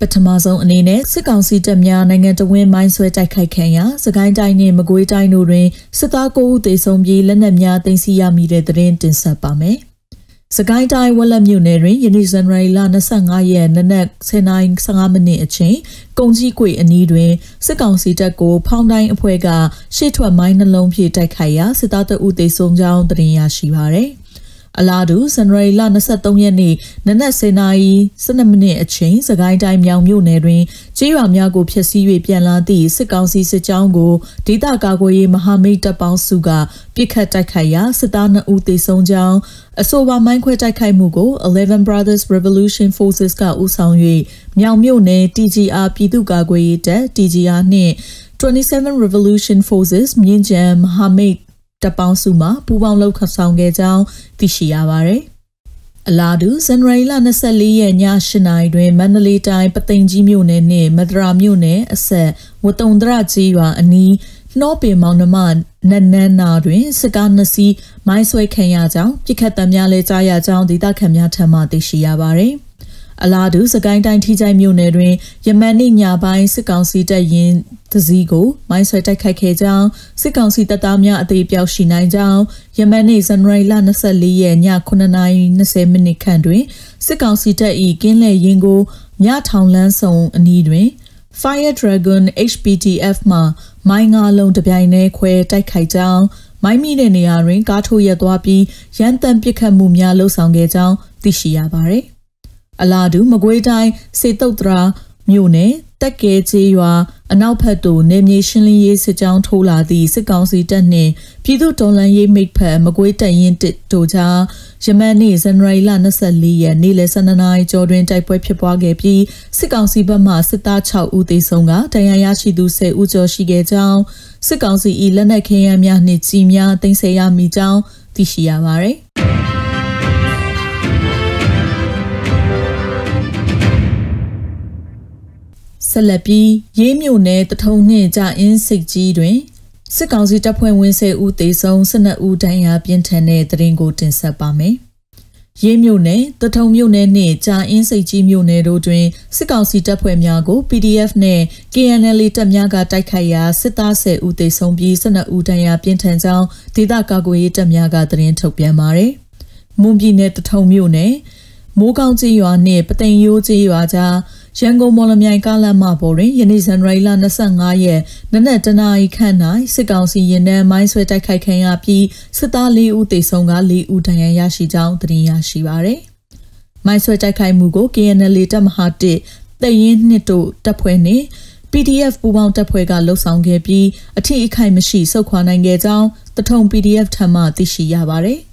ပထမဆုံးအနေနဲ့စစ်ကောင်စီတပ်များနိုင်ငံတော်ဝန်မိုင်းဆွဲတိုက်ခိုက်ခံရာစကိုင်းတိုင်းနှင့်မကွေးတိုင်းတို့တွင်စစ်သား9ဦးသေဆုံးပြီးလက်နက်များသိမ်းဆည်းရမိတဲ့သတင်းတင်ဆက်ပါမယ်။စကိုင်းတိုင်းဝက်လက်မြို့နယ်တွင်ယနေ့ဇန်နဝါရီလ25ရက်နနက်10:15မိနစ်အချိန်ကုံကြီးကွေအနီးတွင်စစ်ကောင်စီတပ်ကိုဖောင်းတိုင်းအဖွဲ့ကရှေ့ထွက်မိုင်းနှလုံးဖြင့်တိုက်ခိုက်ရာစစ်သားတအုပ်သေဆုံးကြောင်းသတင်းရရှိပါသည်။ အလားတူဇန်နဝါရီလ23ရက်နေ့နနက်10:00နာရီ12မိနစ်အချိန်စကိုင်းတိုင်းမြောင်မြို့နယ်တွင်ကြေးရွာများကိုဖျက်ဆီး၍ပြန်လာသည့်စစ်ကောင်စီစစ်ကြောင်းကိုဒေသကာကွယ်ရေးမဟာမိတ်တပ်ပေါင်းစုကပြစ်ခတ်တိုက်ခိုက်ရာစစ်သား2ဦးသေဆုံးကြောင်းအဆိုပါမိုင်းခွဲတိုက်ခိုက်မှုကို11 Brothers Revolution Forces ကဦးဆောင်၍မြောင်မြို့နယ် TGR ပြည်သူ့ကာကွယ်ရေးတပ် TGR နှင့်27 Revolution Forces မြင်းကြံမဟာမိတ် တပ်ပေါင်းစုမှပူးပေါင်းလှုပ်ခဆောင်ခဲ့ကြောင်းသိရှိရပါတယ်။အလားတူဇန်နဝါရီလ24ရက်ည8နာရီတွင်မန္တလေးတိုင်းပသိမ်ကြီးမြို့နယ်နှင့်မဒရာမြို့နယ်အဆက်ဝတုံဒရကြီးရွာအနီးနှောပင်မောင်နှမနတ်နန်းနာတွင်စကားနှစ်စီးမိုင်းဆွဲခံရကြောင်းပြစ်ခတ်တံများလဲကြားရကြောင်းဒေသခံများထံမှသိရှိရပါသည်။ အလားတူစကိုင်းတိုင်းထိကြိုက်မြို့နယ်တွင်ယမန်နေ့ညပိုင်းစစ်ကောင်စီတပ်ရင်တစည်းကိုမိုင်းဆွဲတိုက်ခိုက်ခဲ့ကြောင်းစစ်ကောင်စီတပ်သားများအသေးပြောက်ရှိနိုင်ကြောင်းယမန်နေ့ဇန်နဝါရီလ24ရက်ည9:20မိနစ်ခန့်တွင်စစ်ကောင်စီတပ်၏ကင်းလဲရင်ကိုမြထောင်လန်းဆောင်အနီးတွင် Fire Dragon HPTF မှမိုင်းငါလုံးတပြိုင်တည်းခွဲတိုက်ခိုက်ကြောင်းမိုင်းမိတဲ့နေရာတွင်ကားထိုးရက်သွားပြီးရန်တမ်းပစ်ခတ်မှုများလှုပ်ဆောင်ခဲ့ကြောင်းသိရှိရပါသည် အလားတူမကွေးတိုင်းစေတုတ်တရာမြို့နယ်တက်ကဲချေးရွာအနောက်ဘက်သို့နေမြေရှင်းလင်းရေးစစ်ကြောင်းထိုးလာသည့်စစ်ကောင်စီတပ်နှင့်ပြည်သူ့တော်လှန်ရေးမိတ်ဖက်မကွေးတပ်ရင်းတစ်တို့ကြားယမန်နေ့ဇန်နဝါရီလ24ရက်နေ့လယ်12နာရီကျော်တွင်တိုက်ပွဲဖြစ်ပွားခဲ့ပြီးစစ်ကောင်စီဘက်မှစစ်သား6ဦးသေဆုံးကတရားရရှိသူ10ဦးကျော်ရှိခဲ့ကြောင်းစစ်ကောင်စီ၏လက်နက်ခဲယမ်းများနှင့်ကြီးများတင်ဆက်ရမိကြောင်းသိရှိရပါသည် ဆက်လက်ပြီးရေးမြို့နယ်တထုံနှင့်ကြအင်းစိတ်ကြီးတွင်စစ်ကောင်စီတပ်ဖွဲ့ဝင်10ဦးသေဆုံး12ဦးဒဏ်ရာပြင်းထန်တဲ့တရင်ကိုတင်ဆက်ပါမယ်။ရေးမြို့နယ်တထုံမြို့နယ်နှင့်ကြာအင်းစိတ်ကြီးမြို့နယ်တို့တွင်စစ်ကောင်စီတပ်ဖွဲ့များကို PDF နှင့် KNL တပ်များကတိုက်ခိုက်ရာစစ်သား10ဦးသေဆုံးပြီး12ဦးဒဏ်ရာပြင်းထန်ကြောင်းဒေသကာကွယ်ရေးတပ်များကသတင်းထုတ်ပြန်ပါတယ်။မွန်ပြည်နယ်တထုံမြို့နယ်မိုးကောင်းကြီးရွာနှင့်ပသိမ်ရိုးကြီးရွာကြား ရန်ကုန်မော်လမြိုင်ကားလမ်းမပေါ်တွင်ယနေ့ဇန်နဝါရီလ25ရက်နနက်တနာရီခန့်၌စစ်ကောင်စီရင်နှန်းမိုင်းဆွဲတိုက်ခိုက်ခံရပြီးစစ်သား၄ဦးသေဆုံးက၄ဦးဒဏ်ရာရရှိကြောင်းသတင်းရရှိပါသည်။မိုင်းဆွဲတိုက်ခိုက်မှုကို KNL တပ်မဟာ1တရင်နှစ်တို့တပ်ဖွဲ့နှင့် PDF ပူးပေါင်းတပ်ဖွဲ့ကလှုပ်ဆောင်ခဲ့ပြီးအထီးအခိုက်မရှိဆုတ်ခွာနိုင်ခဲ့ကြောင်းတထုံ PDF ထံမှသိရှိရပါသည်။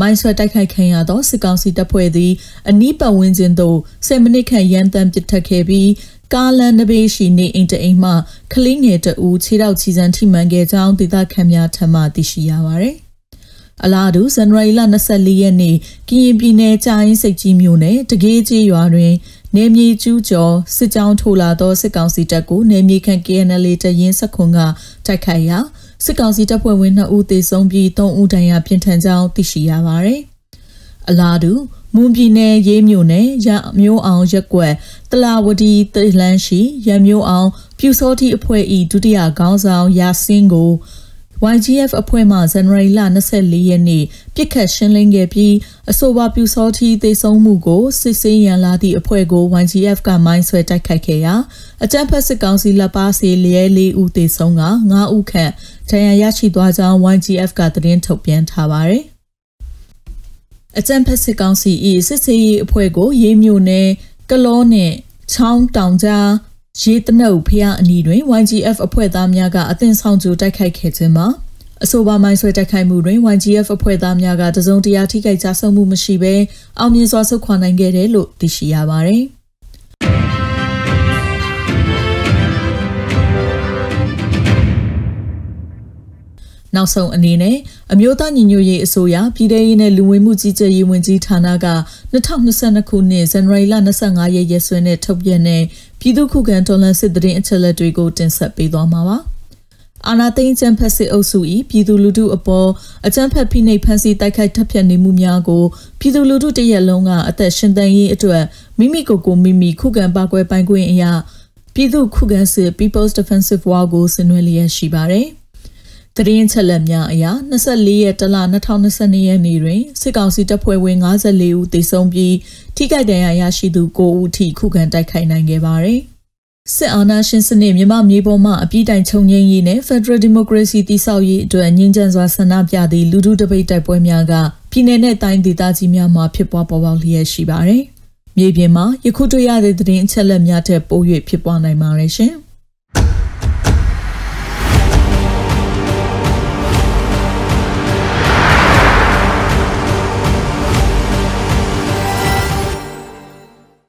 မိုင်းဆွဲတိုက်ခိုက်ခံရသောစစ်ကောင်စီတပ်ဖွဲ့သည်အနီးပတ်ဝန်းကျင်သို့10မိနစ်ခန့်ရန်တမ်းပစ်ထက်ခဲ့ပြီးကားလန်နဘေးရှိနေအိမ်တအိမ်မှကလေးငယ်တအူခြေထောက်ချီစံထိမှန်ခဲ့ကြောင်းဒေသခံများထံမှသိရှိရပါသည်အလားတူဇန်နဝါရီလ24ရက်နေ့ကရင်ပြည်နယ်ကြာရင်စိတ်ကြီးမြို့နယ်တကေးကြီးရွာတွင်နေမြေကျူးကျော်စစ်ကြောင်းထိုးလာသောစစ်ကောင်စီတပ်ကိုနေမြေခန့် KNL တရင်စခွန်ကတိုက်ခိုက်ရာ စစ်ကောင်စီတပ်ဖွဲ့ဝင်2ဦးသေဆုံးပြီး3ဦးဒဏ်ရာပြင်းထန်ကြောင်းသိရှိရပါတယ်။အလားတူမွန်ပြည်နယ်ရေးမြို့နယ်ရမျိုးအောင်ရက်ကွက်တလာဝတီတလန်းရှိရမျိုးအောင်ပြူစောတိအဖွဲ့၏ဒုတိယခေါင်းဆောင်ရာစင်းကို YGF အဖွဲ့မှဇန်နဝါရီလ24ရက်နေ့ပြစ်ခတ်ရှင်းလင်းခဲ့ပြီးအဆိုပါပြူစောတိသေဆုံးမှုကိုစစ်ဆေးရန်လာသည့်အဖွဲ့ကို YGF ကမိုင်းဆွဲတိုက်ခိုက်ခဲ့ရာအကြမ်းဖက်စစ်ကောင်စီလက်ပါစီလျဲ၄ဦးသေဆုံးက9ဦးခန့်ဒဏ်ရာရရှိသွားကြောင်း YGF ကသတင်းထုတ်ပြန်ထားပါတယ်။အကြမ်းဖက်စစ်ကောင်စီ၏စစ်ဆေးရေးအဖွဲ့ကိုရေးမြို့နယ်ကလောနှင့်ချောင်းတောင်ကြား ရေတနုပ်ဖျားအနီးတွင် YGF အဖွဲ့သားများကအသင်ဆောင်ကြိုတိုက်ခိုက်ခဲ့ခြင်းမှာအဆိုပါမိုင်းဆွဲတိုက်ခိုက်မှုတွင် YGF အဖွဲ့သားများကတစုံတရာထိခိုက်ကြဆုံးမှုမရှိဘဲအောင်မြင်စွာဆုတ်ခွာနိုင်ခဲ့တယ်လို့သိရှိရပါတယ်။နောက်ဆုံးအနေနဲ့အမျိုးသားညီညွတ်ရေးအစိုးရပြည်ထရေးနဲ့လူဝင်မှုကြီးကြပ်ရေးဝန်ကြီးဌာနက2022ခုနှစ်ဇန်နဝါရီလ25ရက်ရက်စွဲနဲ့ထုတ်ပြန်တဲ့ ပြည်သူ့ခုခံတော်လှန်စစ်တရင်အချက်အလက်တွေကိုတင်ဆက်ပေးသွားမှာပါ။အာနာသိန်းကျန်းဖက်စစ်အုပ်စု၏ပြည်သူလူထုအပေါ်အကြမ်းဖက်ဖိနှိပ်ဖန်ဆီးတိုက်ခိုက်တပ်ဖြတ်နေမှုများကိုပြည်သူလူထုတရက်လုံးကအသက်ရှင်သန်ရေးအတွက်မိမိကိုယ်ကိုမိမိခုခံပါကွယ်ပိုင်ခွင့်အရာပြည်သူခုခံစစ် People's Defensive War ကိုဆင်နွှဲလျက်ရှိပါတယ်။ တရင်ချက်လက်များအရာ24ရက်တလ2022ရက်နေ့တွင်စစ်ကောင်စီတပ်ဖွဲ့ဝင်54ဦးသေဆုံးပြီးထိခိုက်ဒဏ်ရာရရှိသူ9ဦးထိခုခံတိုက်ခိုက်နိုင်ခဲ့ပါတယ်။စစ်အာဏာရှင်စနစ်မြန်မာမြေပေါ်မှာအပြည့်တိုင်ချုပ်ငြိမ်းရေးနဲ့ Federal Democracy တည်ဆောက်ရေးအတွက်ငြင်းချမ်းစွာဆန္ဒပြသည့်လူထုတပိတ်တိုက်ပွဲများကပြည်내နဲ့တိုင်းဒေသကြီးများမှာဖြစ်ပွားပေါ်ပေါက်လျက်ရှိပါတယ်။မြေပြင်မှာယခုတွေ့ရတဲ့သတင်းအချက်အလက်များထက်ပို၍ဖြစ်ပွားနိုင်ပါတယ်ရှင်။